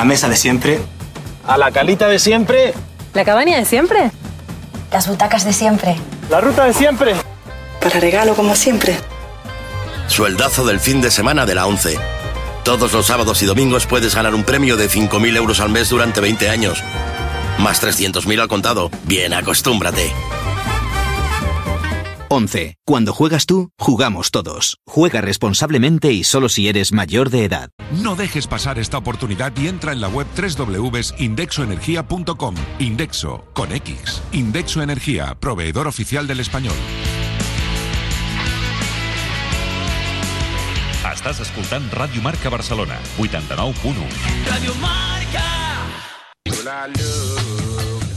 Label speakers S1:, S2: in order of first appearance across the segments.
S1: La mesa de siempre.
S2: A la calita de siempre.
S3: ¿La cabaña de siempre?
S4: Las butacas de siempre.
S2: La ruta de siempre.
S5: Para regalo como siempre.
S6: Sueldazo del fin de semana de la 11. Todos los sábados y domingos puedes ganar un premio de 5.000 euros al mes durante 20 años. Más 300.000 al contado. Bien, acostúmbrate.
S7: 11. Cuando juegas tú, jugamos todos. Juega responsablemente y solo si eres mayor de edad.
S8: No dejes pasar esta oportunidad y entra en la web www.indexoenergia.com. Indexo, con X. Indexo Energía, proveedor oficial del español.
S9: Estàs escoltant Ràdio Marca Barcelona, 89.1.
S10: Ràdio Marca!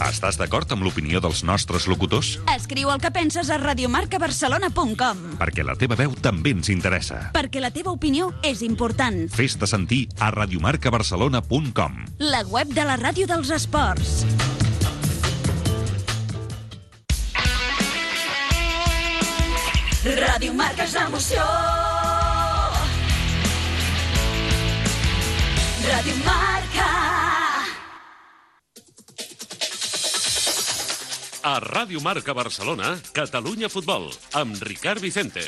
S9: Estàs d'acord amb l'opinió dels nostres locutors?
S11: Escriu el que penses a radiomarcabarcelona.com
S9: Perquè la teva veu també ens interessa.
S11: Perquè la teva opinió és important.
S9: Fes-te sentir a radiomarcabarcelona.com
S11: La web de la ràdio dels esports. Ràdio Marca és l'emoció. Ràdio Marca.
S12: A Ràdio Marca Barcelona, Catalunya Futbol, amb Ricard Vicente.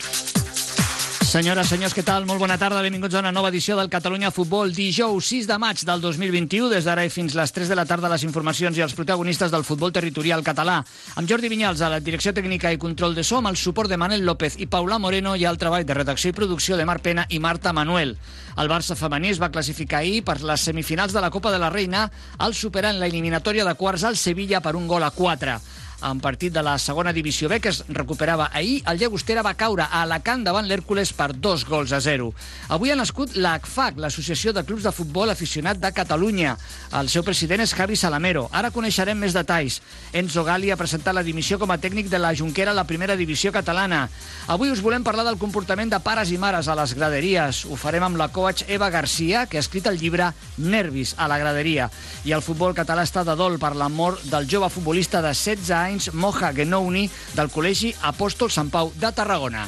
S13: Senyores, senyors, què tal? Molt bona tarda, benvinguts a una nova edició del Catalunya Futbol. Dijous 6 de maig del 2021, des d'ara i fins les 3 de la tarda, les informacions i els protagonistes del futbol territorial català. Amb Jordi Vinyals a la direcció tècnica i control de so, amb el suport de Manel López i Paula Moreno i el treball de redacció i producció de Marc Pena i Marta Manuel. El Barça femení es va classificar ahir per les semifinals de la Copa de la Reina al superar en la eliminatòria de quarts al Sevilla per un gol a 4 en partit de la segona divisió B que es recuperava ahir, el Llagostera va caure a Alacant davant l'Hèrcules per dos gols a zero. Avui ha nascut l'ACFAC, l'Associació de Clubs de Futbol Aficionat de Catalunya. El seu president és Javi Salamero. Ara coneixerem més detalls. Enzo Gali ha presentat la dimissió com a tècnic de la Junquera a la primera divisió catalana. Avui us volem parlar del comportament de pares i mares a les graderies. Ho farem amb la coach Eva Garcia, que ha escrit el llibre Nervis a la graderia. I el futbol català està de dol per la mort del jove futbolista de 16 anys Moja Genouni del Col·legi Apòstol Sant Pau de Tarragona.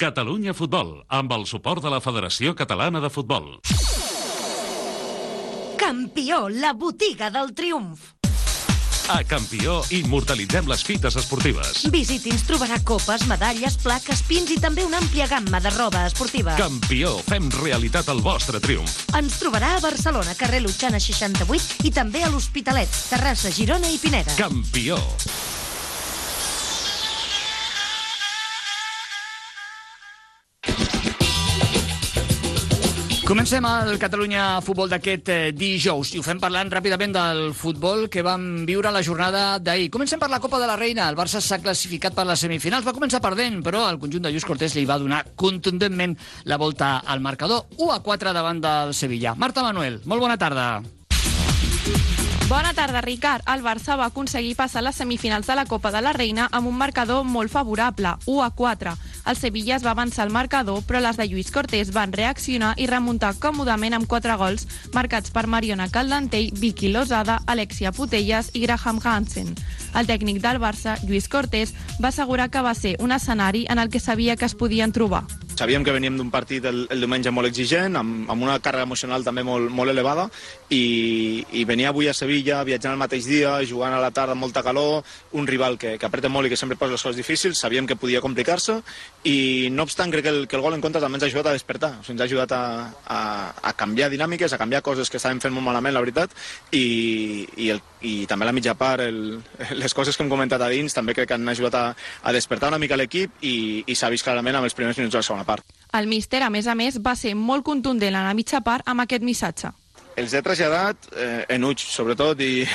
S12: Catalunya Futbol, amb el suport de la Federació Catalana de Futbol.
S11: Campió, la botiga del triomf.
S12: A Campió immortalitzem les fites esportives.
S11: Visiti'ns trobarà copes, medalles, plaques, pins i també una àmplia gamma de roba esportiva.
S12: Campió, fem realitat el vostre triomf.
S11: Ens trobarà a Barcelona, carrer Lutxana 68 i també a l'Hospitalet, Terrassa, Girona i Pineda.
S12: Campió.
S13: Comencem el Catalunya Futbol d'aquest eh, dijous i ho fem parlant ràpidament del futbol que vam viure la jornada d'ahir. Comencem per la Copa de la Reina. El Barça s'ha classificat per les semifinals. Va començar perdent, però el conjunt de Lluís Cortés li va donar contundentment la volta al marcador. 1 a 4 davant del Sevilla. Marta Manuel, molt bona tarda.
S14: Bona tarda, Ricard. El Barça va aconseguir passar les semifinals de la Copa de la Reina amb un marcador molt favorable, 1 a 4. El Sevilla es va avançar al marcador, però les de Lluís Cortés van reaccionar i remuntar còmodament amb quatre gols, marcats per Mariona Caldentell, Vicky Lozada, Alexia Putelles i Graham Hansen. El tècnic del Barça, Lluís Cortés, va assegurar que va ser un escenari en el que sabia que es podien trobar.
S15: Sabíem que veníem d'un partit el, el diumenge molt exigent, amb, amb una càrrega emocional també molt, molt elevada, i, i venir avui a Sevilla, viatjant el mateix dia, jugant a la tarda amb molta calor, un rival que, que apreta molt i que sempre posa les coses difícils, sabíem que podia complicar-se, i no obstant crec que el, que el gol en contra també ens ha ajudat a despertar, o sigui, ens ha ajudat a, a, a canviar dinàmiques, a canviar coses que estàvem fent molt malament, la veritat, i, i, el, i també la mitja part, el, les coses que hem comentat a dins, també crec que han ajudat a, a despertar una mica l'equip i, i s'ha vist clarament amb els primers minuts de la segona part.
S14: El míster, a més a més, va ser molt contundent a la mitja part amb aquest missatge.
S15: Els he traslladat eh, enuig, sobretot, i,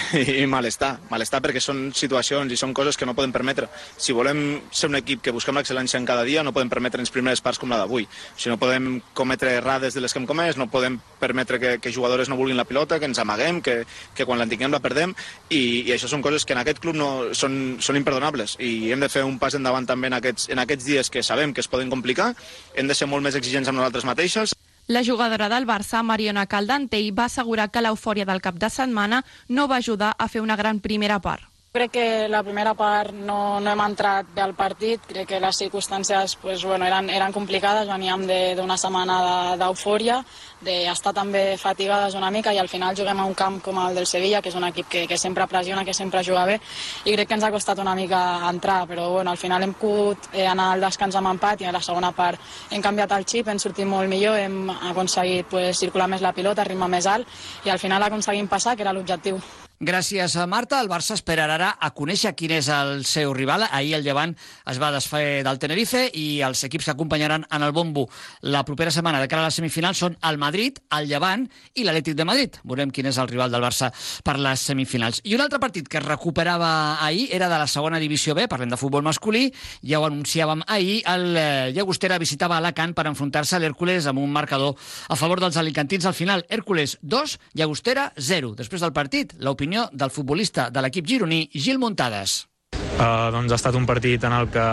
S15: i malestar. Malestar perquè són situacions i són coses que no podem permetre. Si volem ser un equip que busquem l'excel·lència en cada dia, no podem permetre'ns primeres parts com la d'avui. Si no podem cometre errades de les que hem comès, no podem permetre que, que jugadors no vulguin la pilota, que ens amaguem, que, que quan la la perdem, i, i això són coses que en aquest club no, són, són imperdonables. I hem de fer un pas endavant també en aquests, en aquests dies que sabem que es poden complicar, hem de ser molt més exigents amb nosaltres mateixes.
S14: La jugadora del Barça, Mariona Caldantell, va assegurar que l'eufòria del cap de setmana no va ajudar a fer una gran primera part.
S1: Crec que la primera part no, no hem entrat bé al partit, crec que les circumstàncies pues, bueno, eren, eren complicades, veníem d'una setmana d'eufòria, de, d'estar també fatigades una mica i al final juguem a un camp com el del Sevilla, que és un equip que, que sempre pressiona, que sempre juga bé. I crec que ens ha costat una mica entrar, però bueno, al final hem pogut eh, anar al descans amb empat i a la segona part hem canviat el xip, hem sortit molt millor, hem aconseguit pues, circular més la pilota, ritme més alt i al final aconseguim passar, que era l'objectiu.
S13: Gràcies a Marta. El Barça esperarà a conèixer quin és el seu rival. Ahir el Llevant es va desfer del Tenerife i els equips que acompanyaran en el bombo la propera setmana de cara a la semifinal són el Madrid, el Llevant i l'Atlètic de Madrid. Veurem quin és el rival del Barça per les semifinals. I un altre partit que es recuperava ahir era de la segona divisió B, parlem de futbol masculí, ja ho anunciàvem ahir, el eh, Llagostera visitava Alacant per enfrontar-se a l'Hèrcules amb un marcador a favor dels alicantins. Al final, Hèrcules 2, Llagostera 0. Després del partit, l'opinió l'opinió del futbolista de l'equip gironí, Gil Muntades.
S3: Uh, doncs ha estat un partit en el que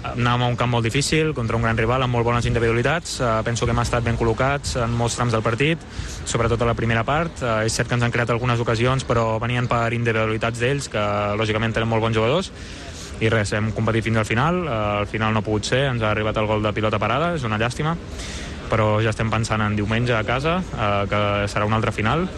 S3: anàvem a un camp molt difícil, contra un gran rival amb molt bones individualitats. Uh, penso que hem estat ben col·locats en molts trams del partit, sobretot a la primera part. Uh, és cert que ens han creat algunes ocasions, però venien per individualitats d'ells, que lògicament tenen molt bons jugadors. I res, hem competit fins al final. Uh, al final no ha pogut ser, ens ha arribat el gol de pilota parada, és una llàstima però ja estem pensant en diumenge a casa, eh, que serà una altra final,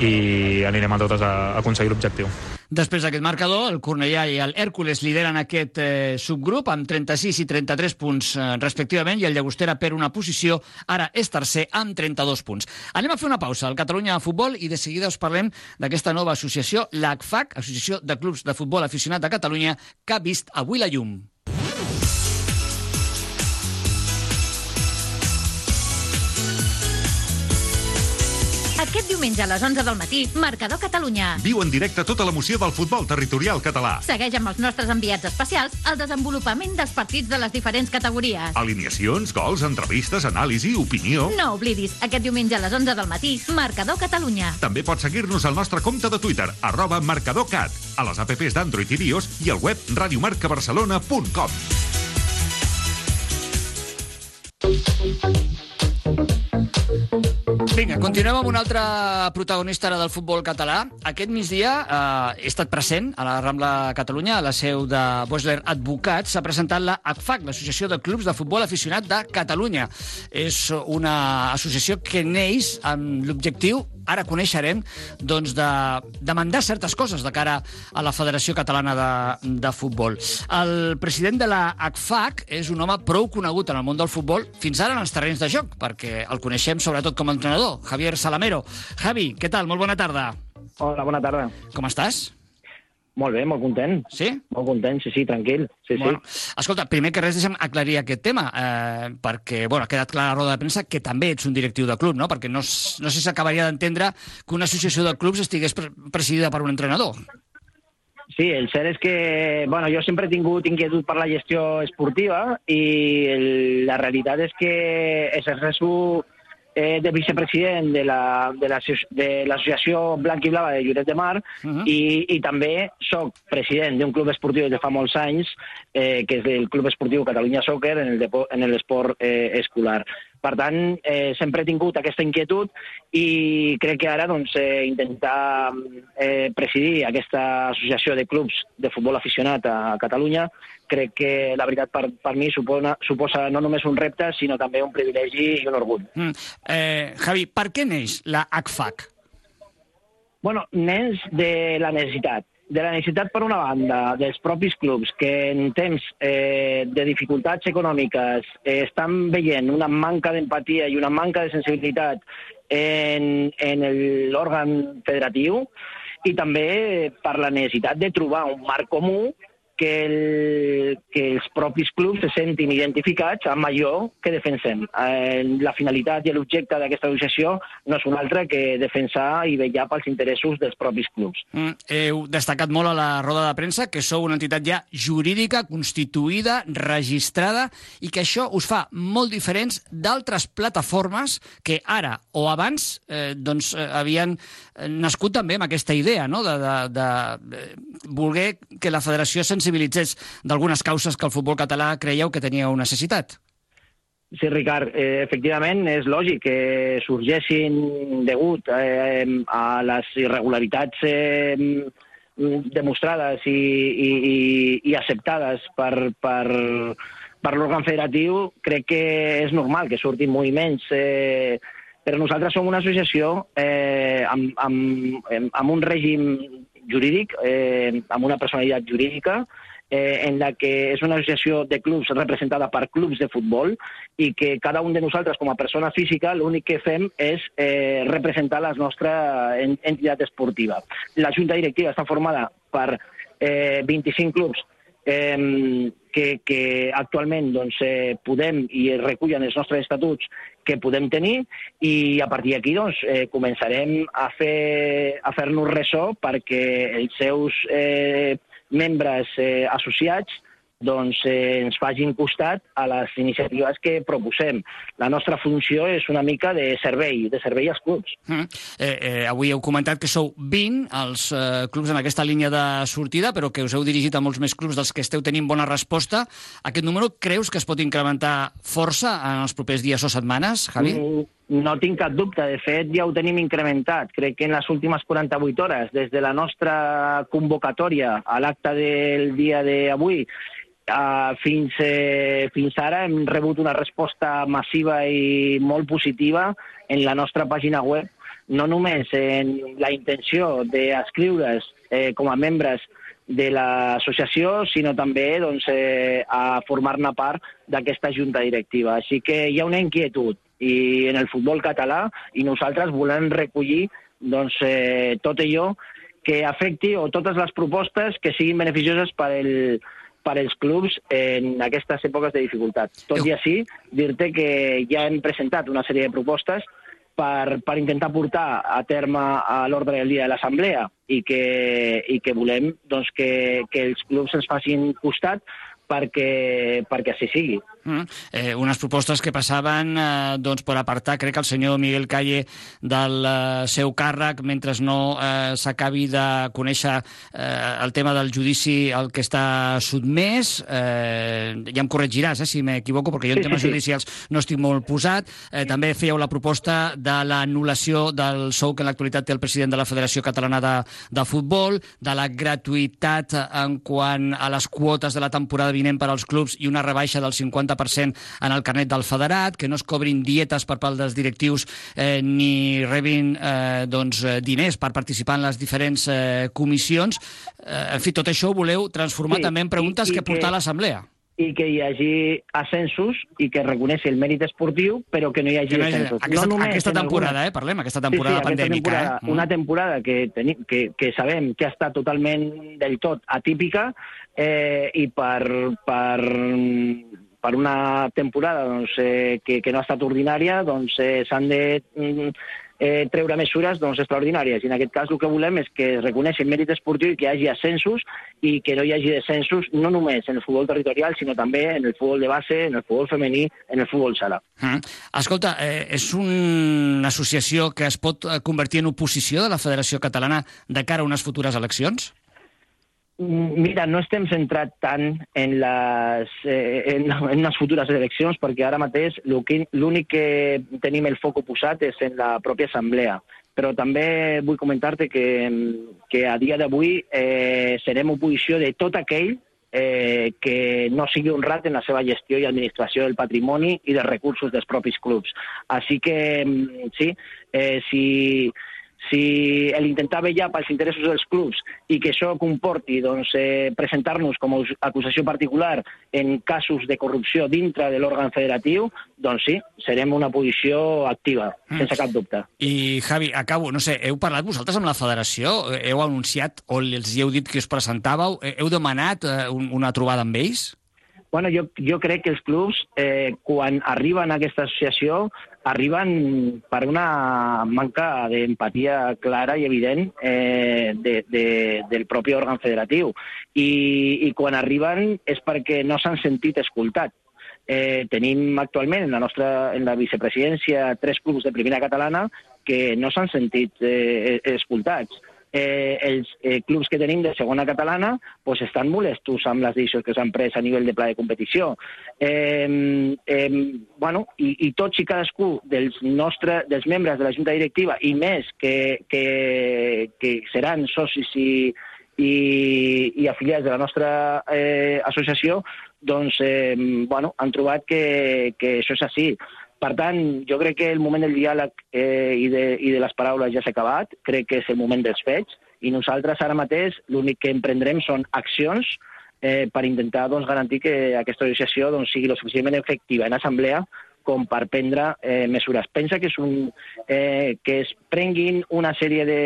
S3: i anirem a totes a, aconseguir l'objectiu.
S13: Després d'aquest marcador, el Cornellà i el Hèrcules lideren aquest eh, subgrup amb 36 i 33 punts eh, respectivament i el Llagostera per una posició, ara és tercer amb 32 punts. Anem a fer una pausa al Catalunya Futbol i de seguida us parlem d'aquesta nova associació, l'ACFAC, Associació de Clubs de Futbol Aficionat de Catalunya, que ha vist avui la llum.
S11: Aquest diumenge a les 11 del matí, Marcador Catalunya.
S8: Viu en directe tota l'emoció del futbol territorial català.
S11: Segueix amb els nostres enviats especials el desenvolupament dels partits de les diferents categories.
S8: Alineacions, gols, entrevistes, anàlisi, opinió...
S11: No oblidis, aquest diumenge a les 11 del matí, Marcador Catalunya.
S8: També pots seguir-nos al nostre compte de Twitter, arroba marcadorcat, a les apps d'Android i iOS i al web radiomarcabarcelona.com.
S13: Vinga, continuem amb un altre protagonista ara del futbol català. Aquest migdia eh, he estat present a la Rambla Catalunya, a la seu de Bosler Advocats. S'ha presentat la ACFAC, l'Associació de Clubs de Futbol Aficionat de Catalunya. És una associació que neix amb l'objectiu ara coneixerem doncs, de demandar certes coses de cara a la Federació Catalana de, de Futbol. El president de la ACFAC és un home prou conegut en el món del futbol, fins ara en els terrenys de joc, perquè el coneixem sobretot com a entrenador, Javier Salamero. Javi, què tal? Molt bona tarda.
S10: Hola, bona tarda.
S13: Com estàs?
S10: Molt bé, molt content.
S13: Sí?
S10: Molt content, sí, sí, tranquil. Sí,
S13: bueno,
S10: sí.
S13: Escolta, primer que res deixa'm aclarir aquest tema, eh, perquè bueno, ha quedat clar a la roda de premsa que també ets un directiu de club, no? Perquè no, no sé si s'acabaria d'entendre que una associació de clubs estigués pre presidida per un entrenador.
S10: Sí, el cert és que bueno, jo sempre he tingut inquietud per la gestió esportiva i el, la realitat és que exerceixo eh, de vicepresident de l'Associació la, de Blanc i Blava de Lloret de Mar uh -huh. i, i també sóc president d'un club esportiu de fa molts anys, eh, que és el Club Esportiu Catalunya Soccer en l'esport eh, escolar. Per tant, eh, sempre he tingut aquesta inquietud i crec que ara doncs, eh, intentar eh, presidir aquesta associació de clubs de futbol aficionat a Catalunya crec que la veritat per, per mi suposa, suposa no només un repte, sinó també un privilegi i un orgull.
S13: Mm. Eh, Javi, per què neix la ACFAC?
S10: Bueno, neix de la necessitat de la necessitat, per una banda, dels propis clubs que en temps eh, de dificultats econòmiques eh, estan veient una manca d'empatia i una manca de sensibilitat en, en l'òrgan federatiu i també per la necessitat de trobar un marc comú que, el, que els propis clubs se sentin identificats amb allò que defensem. Eh, la finalitat i l'objecte d'aquesta associació no és un altre que defensar i vetllar pels interessos dels propis clubs.
S13: Mm, heu destacat molt a la roda de premsa que sou una entitat ja jurídica, constituïda, registrada, i que això us fa molt diferents d'altres plataformes que ara o abans eh, doncs, eh, havien nascut també amb aquesta idea no? de, de, de, de voler que la federació sensibilitzés sensibilitzés d'algunes causes que el futbol català creieu que teníeu necessitat.
S10: Sí, Ricard, eh, efectivament és lògic que sorgessin degut eh, a les irregularitats eh, demostrades i, i, i, i acceptades per, per, per l'òrgan federatiu, crec que és normal que surtin moviments. Eh, però nosaltres som una associació eh, amb, amb, amb un règim jurídic, eh, amb una personalitat jurídica, eh, en la que és una associació de clubs representada per clubs de futbol i que cada un de nosaltres com a persona física l'únic que fem és eh, representar la nostra entitat esportiva. La junta directiva està formada per eh, 25 clubs eh, que, que actualment doncs, eh, podem i recullen els nostres estatuts que podem tenir i a partir d'aquí doncs, eh, començarem a fer a fer-nos ressò perquè els seus eh, membres eh, associats doncs, eh, ens facin costat a les iniciatives que proposem. La nostra funció és una mica de servei, de servei als clubs.
S13: Mm. Eh, eh, avui heu comentat que sou 20 els eh, clubs en aquesta línia de sortida, però que us heu dirigit a molts més clubs dels que esteu tenint bona resposta. Aquest número creus que es pot incrementar força en els propers dies o setmanes, Javi? Mm.
S10: No tinc cap dubte. De fet, ja ho tenim incrementat. Crec que en les últimes 48 hores, des de la nostra convocatòria a l'acte del dia d'avui, Uh, fins, eh, fins ara hem rebut una resposta massiva i molt positiva en la nostra pàgina web, no només en la intenció d'escriure's eh, com a membres de l'associació, sinó també doncs, eh, a formar-ne part d'aquesta junta directiva. Així que hi ha una inquietud i en el futbol català i nosaltres volem recollir doncs, eh, tot allò que afecti o totes les propostes que siguin beneficioses per el, per als clubs en aquestes èpoques de dificultat. Tot i així, dir-te que ja hem presentat una sèrie de propostes per, per intentar portar a terme a l'ordre del dia de l'Assemblea i que, i que volem doncs, que, que els clubs ens facin costat perquè, perquè així sigui.
S13: Mm. Eh, unes propostes que passaven eh, doncs, per apartar, crec que el senyor Miguel Calle del eh, seu càrrec mentre no eh, s'acabi de conèixer eh, el tema del judici al que està sotmès. Eh, ja em corregiràs eh, si m'equivoco, perquè jo en temes sí, sí. judicials no estic molt posat. Eh, també fèieu la proposta de l'anul·lació del sou que en l'actualitat té el president de la Federació Catalana de, de Futbol, de la gratuïtat en quant a les quotes de la temporada vinent per als clubs i una rebaixa del 50% en el carnet del federat, que no es cobrin dietes per part dels directius eh, ni rebin eh, doncs, eh, diners per participar en les diferents eh, comissions. Eh, en fi, tot això ho voleu transformar sí, també en preguntes i, i que portar a l'Assemblea
S10: i que hi hagi ascensos i que reconeixi el mèrit esportiu, però que no hi hagi no ascensos.
S13: Aquesta, no aquesta temporada, alguna... eh, parlem, aquesta temporada sí, sí, pandèmica.
S10: Temporada,
S13: eh?
S10: Una temporada que, tenim, que, que sabem que ha estat totalment del tot atípica eh, i per, per, per una temporada doncs, eh, que, que no ha estat ordinària, doncs eh, s'han de mm, eh, treure mesures doncs, extraordinàries. I en aquest cas el que volem és que es reconeixi el mèrit esportiu i que hi hagi ascensos i que no hi hagi descensos no només en el futbol territorial, sinó també en el futbol de base, en el futbol femení, en el futbol sala.
S13: Mm. Escolta, eh, és una associació que es pot eh, convertir en oposició de la Federació Catalana de cara a unes futures eleccions?
S10: Mira, no estem centrats tant en les, eh, en, en les futures eleccions perquè ara mateix l'únic que tenim el foc posat és en la pròpia assemblea. Però també vull comentar-te que, que a dia d'avui eh, serem oposició de tot aquell eh, que no sigui honrat en la seva gestió i administració del patrimoni i dels recursos dels propis clubs. Així que, sí, eh, si si l'intentar vetllar pels interessos dels clubs i que això comporti doncs, eh, presentar-nos com a acusació particular en casos de corrupció dintre de l'òrgan federatiu, doncs sí, serem una posició activa, mm. sense cap dubte.
S13: I, Javi, acabo, no sé, heu parlat vosaltres amb la federació? Heu anunciat o els heu dit que us presentàveu? Heu demanat eh, una trobada amb ells?
S10: Bueno, jo, jo crec que els clubs, eh, quan arriben a aquesta associació, arriben per una manca d'empatia clara i evident eh, de, de, del propi òrgan federatiu. I, I quan arriben és perquè no s'han sentit escoltats. Eh, tenim actualment en la nostra en la vicepresidència tres clubs de primera catalana que no s'han sentit eh, escoltats eh, els eh, clubs que tenim de segona catalana pues, estan molestos amb les decisions que s'han pres a nivell de pla de competició. Eh, eh, bueno, i, I tots i cadascú dels, nostre, dels membres de la Junta Directiva, i més que, que, que seran socis i, i, i afiliats de la nostra eh, associació doncs, eh, bueno, han trobat que, que això és així. Per tant, jo crec que el moment del diàleg eh, i, de, i de les paraules ja s'ha acabat, crec que és el moment dels fets, i nosaltres ara mateix l'únic que emprendrem són accions eh, per intentar doncs, garantir que aquesta associació doncs, sigui lo suficientment efectiva en assemblea com per prendre eh, mesures. Pensa que, és un, eh, que es prenguin una sèrie de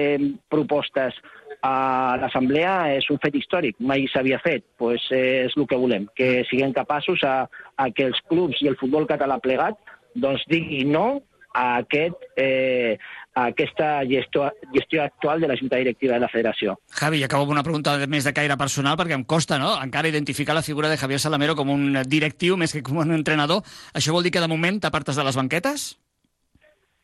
S10: propostes a l'Assemblea és un fet històric, mai s'havia fet, pues és el que volem, que siguem capaços a, a que els clubs i el futbol català plegat doncs digui no a, aquest, eh, a aquesta gestió, gestió actual de la Junta Directiva de la Federació.
S13: Javi, acabo amb una pregunta més de caire personal, perquè em costa no? encara identificar la figura de Javier Salamero com un directiu més que com un entrenador. Això vol dir que de moment t'apartes de les banquetes?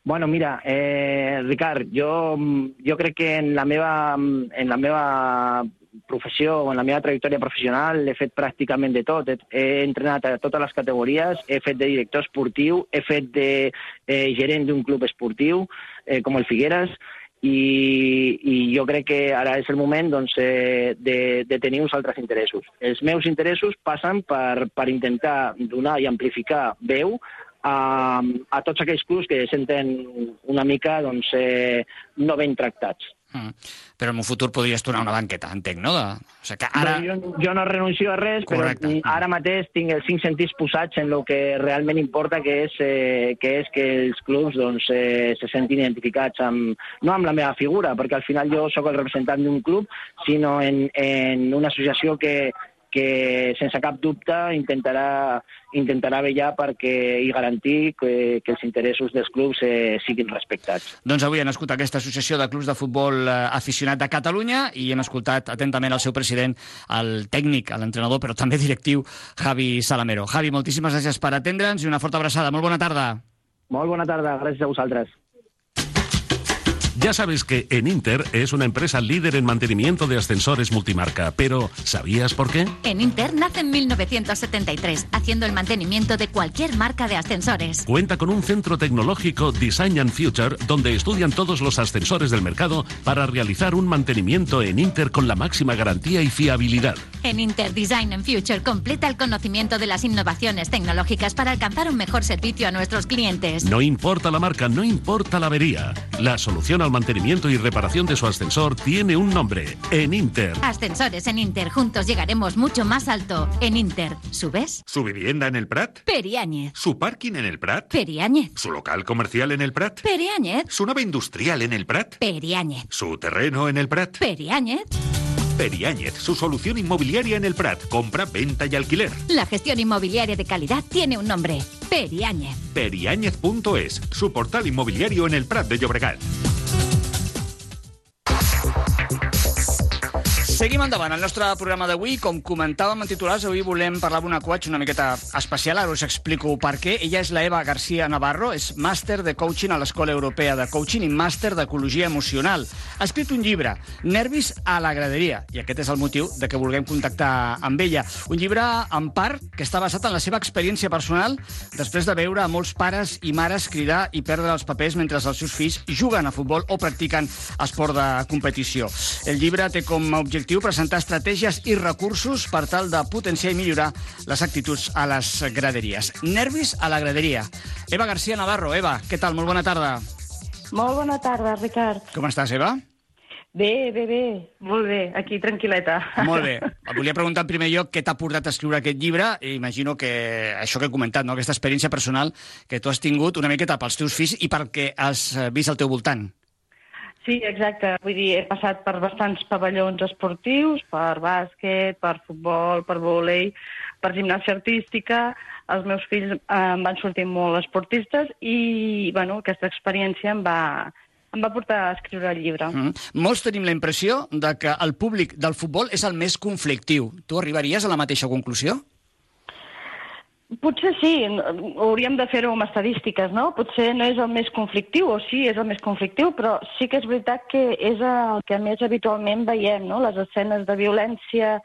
S10: Bueno, mira, eh, Ricard, jo, jo crec que en la meva, en la meva professió en la meva trajectòria professional he fet pràcticament de tot. He, he entrenat a totes les categories, he fet de director esportiu, he fet de eh, gerent d'un club esportiu, eh, com el Figueres, i, i jo crec que ara és el moment doncs, eh, de, de tenir uns altres interessos. Els meus interessos passen per, per intentar donar i amplificar veu a, a tots aquells clubs que senten una mica doncs, eh, no ben tractats.
S13: Mm. Però en un futur podries tornar una banqueta, entenc, no? De... O sigui que ara...
S10: No, jo, jo no renuncio a res,
S13: Correcte.
S10: però ara mateix tinc els cinc sentits posats en el que realment importa, que és, eh, que, és que els clubs doncs, eh, se sentin identificats amb, no amb la meva figura, perquè al final jo sóc el representant d'un club, sinó en, en una associació que, que sense cap dubte intentarà, intentarà vetllar perquè i garantir que, que els interessos dels clubs eh, siguin respectats.
S13: Doncs avui han escoltat aquesta associació de clubs de futbol eh, aficionat de Catalunya i hem escoltat atentament el seu president, el tècnic, l'entrenador, però també directiu, Javi Salamero. Javi, moltíssimes gràcies per atendre'ns i una forta abraçada. Molt bona tarda.
S10: Molt bona tarda, gràcies a vosaltres.
S8: Ya sabes que en Inter es una empresa líder en mantenimiento de ascensores multimarca, pero ¿sabías por qué?
S11: En Inter nace en 1973, haciendo el mantenimiento de cualquier marca de ascensores.
S8: Cuenta con un centro tecnológico Design and Future donde estudian todos los ascensores del mercado para realizar un mantenimiento en Inter con la máxima garantía y fiabilidad.
S11: En Inter Design and Future completa el conocimiento de las innovaciones tecnológicas para alcanzar un mejor servicio a nuestros clientes.
S8: No importa la marca, no importa la avería. La solución al mantenimiento y reparación de su ascensor tiene un nombre, en Inter.
S11: Ascensores en Inter, juntos llegaremos mucho más alto. En Inter, ¿subes?
S8: ¿Su vivienda en el Prat?
S11: Periáñez.
S8: ¿Su parking en el Prat?
S11: Periáñez.
S8: ¿Su local comercial en el Prat?
S11: Periáñez.
S8: ¿Su nave industrial en el Prat?
S11: Periáñez.
S8: ¿Su terreno en el Prat?
S11: Periáñez.
S8: Periáñez, su solución inmobiliaria en el Prat. Compra, venta y alquiler.
S11: La gestión inmobiliaria de calidad tiene un nombre. Periáñez.
S8: Periáñez.es, su portal inmobiliario en el Prat de Llobregat.
S13: Seguim endavant. El nostre programa d'avui, com comentàvem en titulars, avui volem parlar d'una coach una miqueta especial. Ara us explico per què. Ella és la Eva García Navarro, és màster de coaching a l'Escola Europea de Coaching i màster d'Ecologia Emocional. Ha escrit un llibre, Nervis a la graderia, i aquest és el motiu de que vulguem contactar amb ella. Un llibre, en part, que està basat en la seva experiència personal després de veure a molts pares i mares cridar i perdre els papers mentre els seus fills juguen a futbol o practiquen esport de competició. El llibre té com a objectiu presentar estratègies i recursos per tal de potenciar i millorar les actituds a les graderies. Nervis a la graderia. Eva García Navarro. Eva, què tal? Molt bona tarda.
S16: Molt bona tarda, Ricard.
S13: Com estàs, Eva?
S16: Bé, bé, bé. Molt bé, aquí tranquil·leta.
S13: Molt bé. Et volia preguntar en primer lloc què t'ha portat a escriure aquest llibre i imagino que això que he comentat, no? aquesta experiència personal que tu has tingut una miqueta pels teus fills i perquè has vist al teu voltant.
S16: Sí, exacte. Vull dir, he passat per bastants pavellons esportius, per bàsquet, per futbol, per vòlei, per gimnàsia artística. Els meus fills eh, em van sortir molt esportistes i, bueno, aquesta experiència em va, em va portar a escriure el llibre.
S13: Mm. Molts tenim la impressió de que el públic del futbol és el més conflictiu. Tu arribaries a la mateixa conclusió?
S16: Potser sí, hauríem de fer-ho amb estadístiques, no? Potser no és el més conflictiu, o sí, és el més conflictiu, però sí que és veritat que és el que més habitualment veiem, no? Les escenes de violència,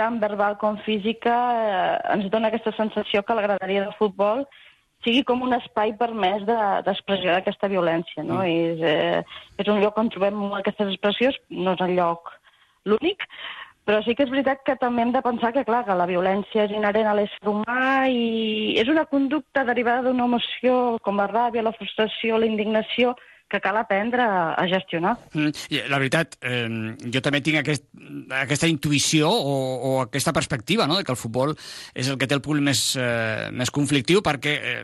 S16: tant verbal com física, eh, ens dona aquesta sensació que la graderia del futbol sigui com un espai permès d'expressió de, d'aquesta violència, no? Mm. És, eh, és un lloc on trobem aquestes expressions, no és el lloc l'únic, però sí que és veritat que també hem de pensar que, clar, que la violència és inherent a l'ésser humà i és una conducta derivada d'una emoció com la ràbia, la frustració, la indignació, que cal aprendre a gestionar.
S13: Mm, la veritat, eh, jo també tinc aquest, aquesta intuïció o, o aquesta perspectiva no? de que el futbol és el que té el públic més, eh, més conflictiu perquè eh,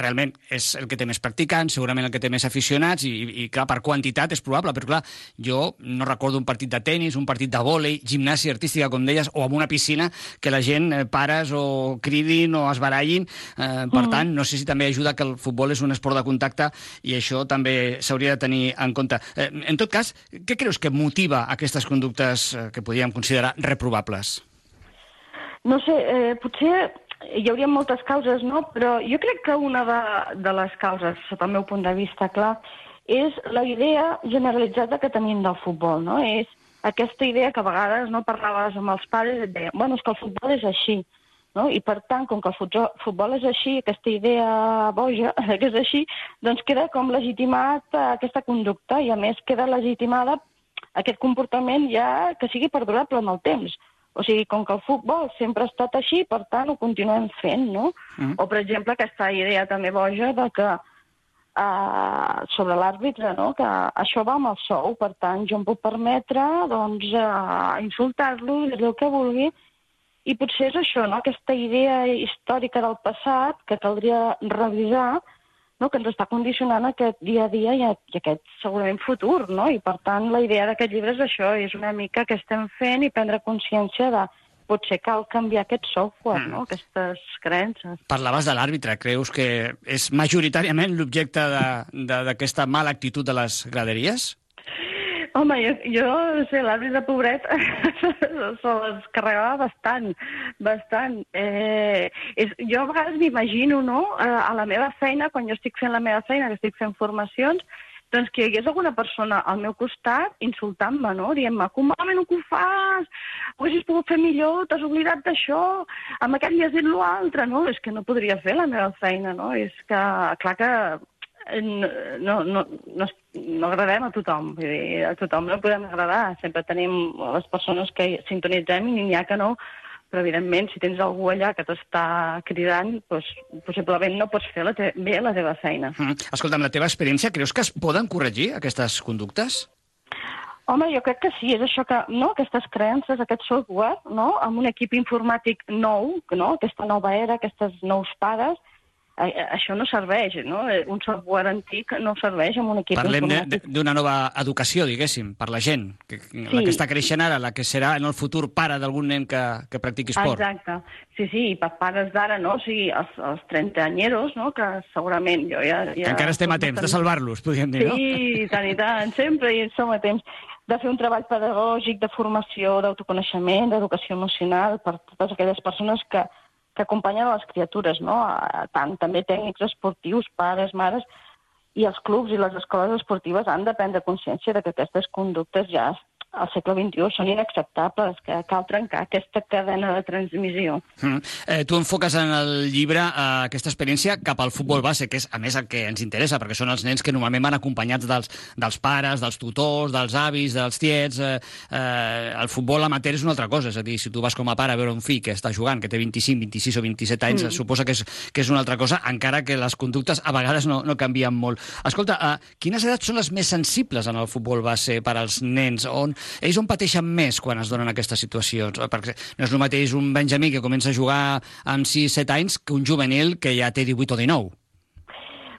S13: realment és el que té més practicants, segurament el que té més aficionats i, i clar, per quantitat és probable, però clar, jo no recordo un partit de tennis, un partit de vòlei, gimnàsia artística, com deies, o amb una piscina que la gent, eh, pares o cridin o es barallin. Eh, per mm. tant, no sé si també ajuda que el futbol és un esport de contacte i això també s'hauria de tenir en compte. Eh, en tot cas, què creus que motiva aquestes conductes eh, que podríem considerar reprobables?
S16: No sé, eh, potser hi hauria moltes causes, no? Però jo crec que una de, de les causes, sota el meu punt de vista, clar, és la idea generalitzada que tenim del futbol, no? És aquesta idea que a vegades no parlaves amb els pares et deien, bueno, és que el futbol és així. No? I per tant, com que el futbol és així, aquesta idea boja que és així, doncs queda com legitimat aquesta conducta i a més queda legitimada aquest comportament ja que sigui perdurable en el temps. O sigui, com que el futbol sempre ha estat així, per tant ho continuem fent, no? Mm. O, per exemple, aquesta idea també boja de que uh, sobre l'àrbitre, no? que això va amb el sou, per tant jo em puc permetre doncs, uh, insultar-lo, dir-li el que vulgui, i potser és això, no? aquesta idea històrica del passat que caldria revisar, no? que ens està condicionant aquest dia a dia i, i aquest segurament futur. No? I per tant la idea d'aquest llibre és això, és una mica que estem fent i prendre consciència de potser cal canviar aquest software, mm. no? aquestes creences.
S13: Parlaves de l'àrbitre, creus que és majoritàriament l'objecte d'aquesta mala actitud de les graderies?
S16: Home, jo, jo no sé, l'àrbitre pobret se les carregava bastant, bastant. Eh, és, jo a vegades m'imagino, no?, a, la meva feina, quan jo estic fent la meva feina, que estic fent formacions, doncs que hi hagués alguna persona al meu costat insultant-me, no? Dient-me, com malament que ho fas, ho haguessis pogut fer millor, t'has oblidat d'això, amb aquest li has dit l'altre, no? És que no podria fer la meva feina, no? És que, clar que no, no, no, no agradem a tothom. Vull dir, a tothom no podem agradar. Sempre tenim les persones que sintonitzem i n'hi ha que no, però evidentment si tens algú allà que t'està cridant, doncs, possiblement no pots fer la te bé la teva feina.
S13: Mm. Escolta'm, la teva experiència, creus que es poden corregir aquestes conductes?
S16: Home, jo crec que sí, és això que, no?, aquestes creences, aquest software, no?, amb un equip informàtic nou, no?, aquesta nova era, aquestes nous pares, això no serveix, no? Un software antic no serveix amb un equip
S13: Parlem d'una nova educació, diguéssim, per la gent, que, sí. la que està creixent ara, la que serà en el futur pare d'algun nen que, que practiqui esport.
S16: Exacte, sí, sí, i per pares d'ara, no? O sigui, els, els 30 anyeros, no?, que segurament jo ja... ja
S13: que encara estem a temps de salvar-los, podríem dir,
S16: sí, no? Sí, tant i tant, sempre hi som a temps de fer un treball pedagògic, de formació, d'autoconeixement, d'educació emocional per totes aquelles persones que que acompanyen les criatures, no? tant també tècnics esportius, pares, mares, i els clubs i les escoles esportives han de prendre consciència de que aquestes conductes ja al segle XXI són inacceptables, que cal trencar aquesta cadena de transmissió.
S13: Mm. Eh, tu enfoques en el llibre eh, aquesta experiència cap al futbol base, que és, a més, el que ens interessa, perquè són els nens que normalment van acompanyats dels, dels pares, dels tutors, dels avis, dels tiets... Eh, eh, el futbol amateur és una altra cosa, és a dir, si tu vas com a pare a veure un fill que està jugant, que té 25, 26 o 27 anys, mm. suposa que és, que és una altra cosa, encara que les conductes a vegades no, no canvien molt. Escolta, eh, quines edats són les més sensibles en el futbol base per als nens? On, ells on pateixen més quan es donen aquestes situacions? Perquè no és el mateix un Benjamí que comença a jugar amb 6-7 anys que un juvenil que ja té 18 o 19.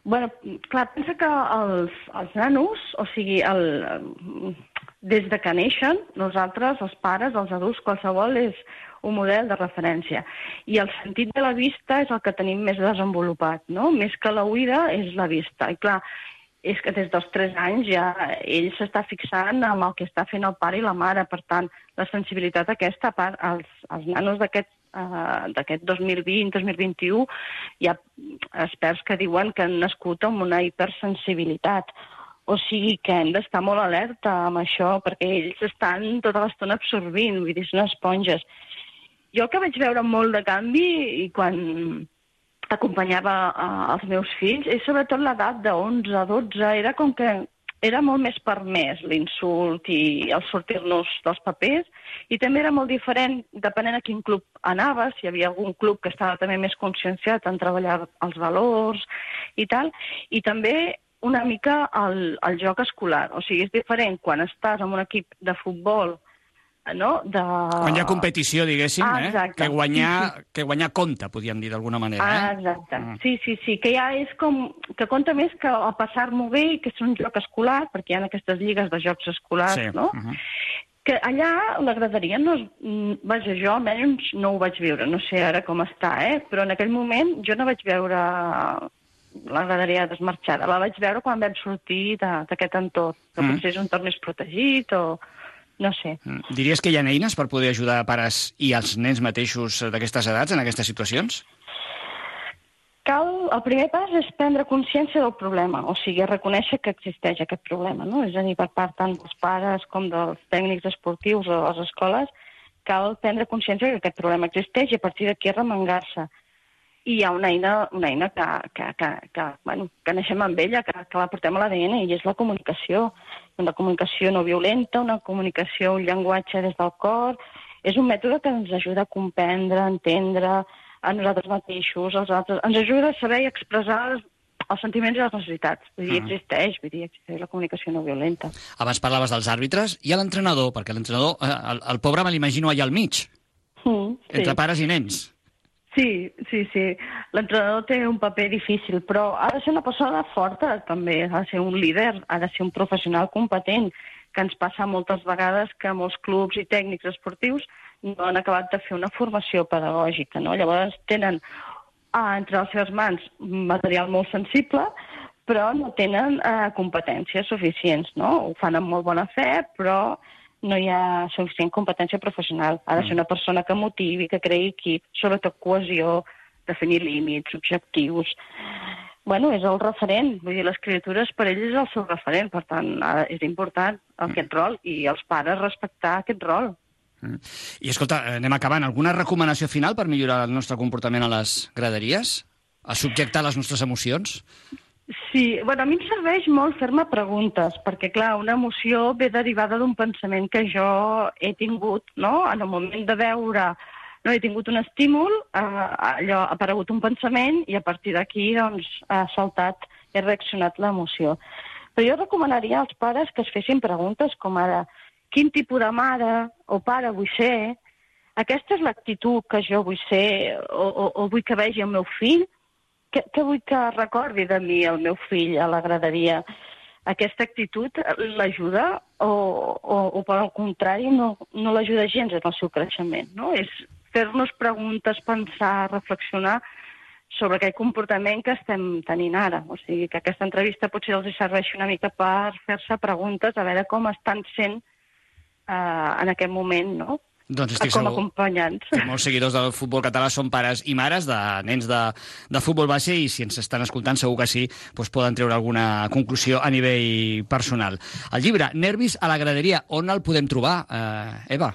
S16: Bueno, clar, pensa que els, els nanos, o sigui, el, des de que neixen, nosaltres, els pares, els adults, qualsevol és un model de referència. I el sentit de la vista és el que tenim més desenvolupat, no? Més que la oïda és la vista. I clar, és que des dels 3 anys ja ell s'està fixant amb el que està fent el pare i la mare. Per tant, la sensibilitat aquesta, a part, els, els nanos d'aquest uh, d'aquest 2020-2021 hi ha experts que diuen que han nascut amb una hipersensibilitat. O sigui que hem d'estar molt alerta amb això perquè ells estan tota l'estona absorbint, vull dir, són esponges. Jo el que vaig veure molt de canvi i quan acompanyava uh, els meus fills, és sobretot l'edat de 11 a 12. Era com que era molt més permès l'insult i el sortir-nos dels papers i també era molt diferent depenent a quin club anaves, si hi havia algun club que estava també més conscienciat en treballar els valors i tal, i també una mica el, el joc escolar. O sigui, és diferent quan estàs en un equip de futbol no? De...
S13: Quan hi ha competició, diguéssim,
S16: ah,
S13: eh? que, guanyar, sí, sí. que guanyar compta, podríem dir d'alguna manera.
S16: Ah, exacte. Mm. Sí, sí, sí, que ja és com... que compta més que a passar-m'ho bé i que és un joc escolar, perquè hi ha aquestes lligues de jocs escolars,
S13: sí.
S16: no?
S13: Uh -huh.
S16: Que allà la graderia no... És... Vaja, jo almenys no ho vaig viure, no sé ara com està, eh? Però en aquell moment jo no vaig veure la graderia desmarxada. La vaig veure quan vam sortir d'aquest entorn, que mm. potser és un entorn més protegit o no sé.
S13: Mm. Diries que hi ha eines per poder ajudar pares i els nens mateixos d'aquestes edats en aquestes situacions?
S16: Cal, el primer pas és prendre consciència del problema, o sigui, reconèixer que existeix aquest problema, no? És a dir, per part tant dels pares com dels tècnics esportius o les escoles, cal prendre consciència que aquest problema existeix i a partir d'aquí remengar-se i hi ha una eina, una eina que, que, que, que, bueno, que naixem amb ella, que, que la portem a l'ADN, i és la comunicació. Una comunicació no violenta, una comunicació, un llenguatge des del cor. És un mètode que ens ajuda a comprendre, a entendre a nosaltres mateixos, als altres. Ens ajuda a saber i expressar els, els sentiments i les necessitats. Vull dir, -huh. existeix, vull dir, existeix la comunicació no violenta.
S13: Abans parlaves dels àrbitres i l'entrenador, perquè l'entrenador, eh, el, el pobre me l'imagino allà al mig,
S16: mm, sí.
S13: entre pares i nens.
S16: Sí, sí, sí. L'entrenador té un paper difícil, però ha de ser una persona forta, també. Ha de ser un líder, ha de ser un professional competent, que ens passa moltes vegades que molts clubs i tècnics esportius no han acabat de fer una formació pedagògica, no? Llavors tenen ah, entre les seves mans material molt sensible, però no tenen eh, competències suficients, no? Ho fan amb molt bona fe, però no hi ha suficient competència professional. Ha de ser una persona que motivi, que creï equip, sobretot cohesió, definir límits, objectius... Bueno, és el referent, vull dir, les criatures per ells és el seu referent, per tant, és important aquest rol i els pares respectar aquest rol.
S13: Mm. I escolta, anem acabant. Alguna recomanació final per millorar el nostre comportament a les graderies? A subjectar les nostres emocions?
S16: Sí, bueno, a mi em serveix molt fer-me preguntes, perquè, clar, una emoció ve derivada d'un pensament que jo he tingut, no?, en el moment de veure no he tingut un estímul, eh, allò ha aparegut un pensament i a partir d'aquí doncs, ha saltat, he reaccionat l'emoció. Però jo recomanaria als pares que es fessin preguntes com ara quin tipus de mare o pare vull ser, aquesta és l'actitud que jo vull ser o, o, o vull que vegi el meu fill, què, què vull que recordi de mi el meu fill a la graderia? Aquesta actitud l'ajuda o, o, o per al contrari no, no l'ajuda gens en el seu creixement, no? És fer-nos preguntes, pensar, reflexionar sobre aquell comportament que estem tenint ara. O sigui, que aquesta entrevista potser els serveixi una mica per fer-se preguntes a veure com estan sent eh, en aquest moment, no?
S13: Doncs estic
S16: com
S13: segur
S16: acompanyants.
S13: que molts seguidors del futbol català són pares i mares de nens de, de futbol base i si ens estan escoltant segur que sí doncs poden treure alguna conclusió a nivell personal. El llibre Nervis a la graderia, on el podem trobar, eh, Eva?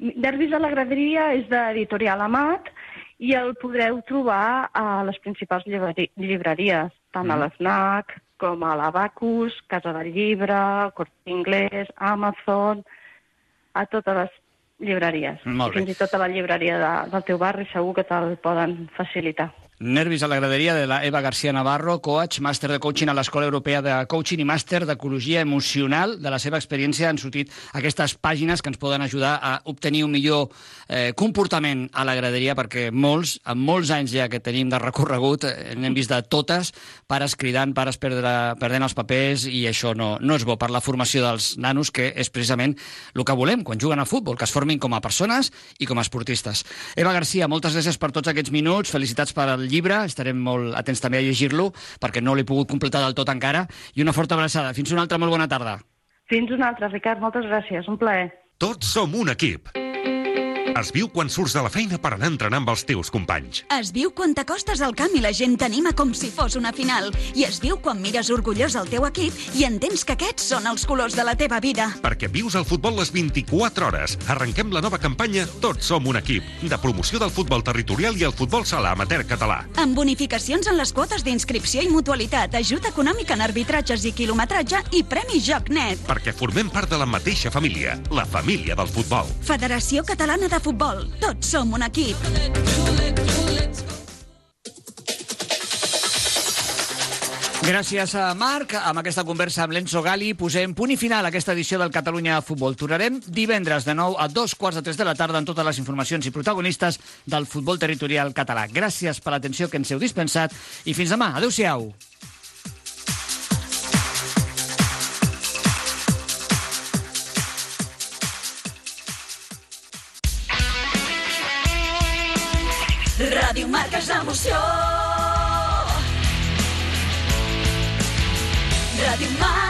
S16: Nervis a la graderia és d'Editorial Amat i el podreu trobar a les principals llibreries, tant mm. a l'FNAC com a l'Abacus, Casa del Llibre, Corte Inglés, Amazon, a totes les llibreries.
S13: Molt bé.
S16: Fins i tot a la llibreria de, del teu barri segur que te'l poden facilitar.
S13: Nervis a la graderia de la Eva García Navarro, coach, màster de coaching a l'Escola Europea de Coaching i màster d'Ecologia Emocional. De la seva experiència han sortit aquestes pàgines que ens poden ajudar a obtenir un millor eh, comportament a la graderia, perquè molts, amb molts anys ja que tenim de recorregut, eh, n'hem vist de totes, pares cridant, pares perdre, perdent els papers, i això no, no és bo per la formació dels nanos, que és precisament el que volem quan juguen a futbol, que es formin com a persones i com a esportistes. Eva García, moltes gràcies per tots aquests minuts, felicitats per el llibre, estarem molt atents també a llegir-lo, perquè no l'he pogut completar del tot encara, i una forta abraçada. Fins una altra molt bona tarda.
S16: Fins una altra, Ricard, moltes gràcies, un plaer.
S9: Tots som un equip.
S8: Es viu quan surts de la feina per anar a entrenar amb els teus companys.
S17: Es viu quan t'acostes al camp i la gent t'anima com si fos una final. I es viu quan mires orgullós el teu equip i entens que aquests són els colors de la teva vida.
S8: Perquè vius el futbol les 24 hores. Arrenquem la nova campanya Tots som un equip, de promoció del futbol territorial i el futbol sala amateur català.
S17: Amb bonificacions en les quotes d'inscripció i mutualitat, ajut econòmic en arbitratges i quilometratge i Premi Joc Net.
S8: Perquè formem part de la mateixa família, la família del futbol.
S17: Federació Catalana de Futbol. Tots som un equip.
S13: Gràcies a Marc. Amb aquesta conversa amb l'Enzo Gali posem punt i final a aquesta edició del Catalunya Futbol. Tornarem divendres de nou a dos quarts de tres de la tarda amb totes les informacions i protagonistes del futbol territorial català. Gràcies per l'atenció que ens heu dispensat i fins demà. Adéu-siau.
S17: Ràdio Marca és l'emoció. Ràdio Marca.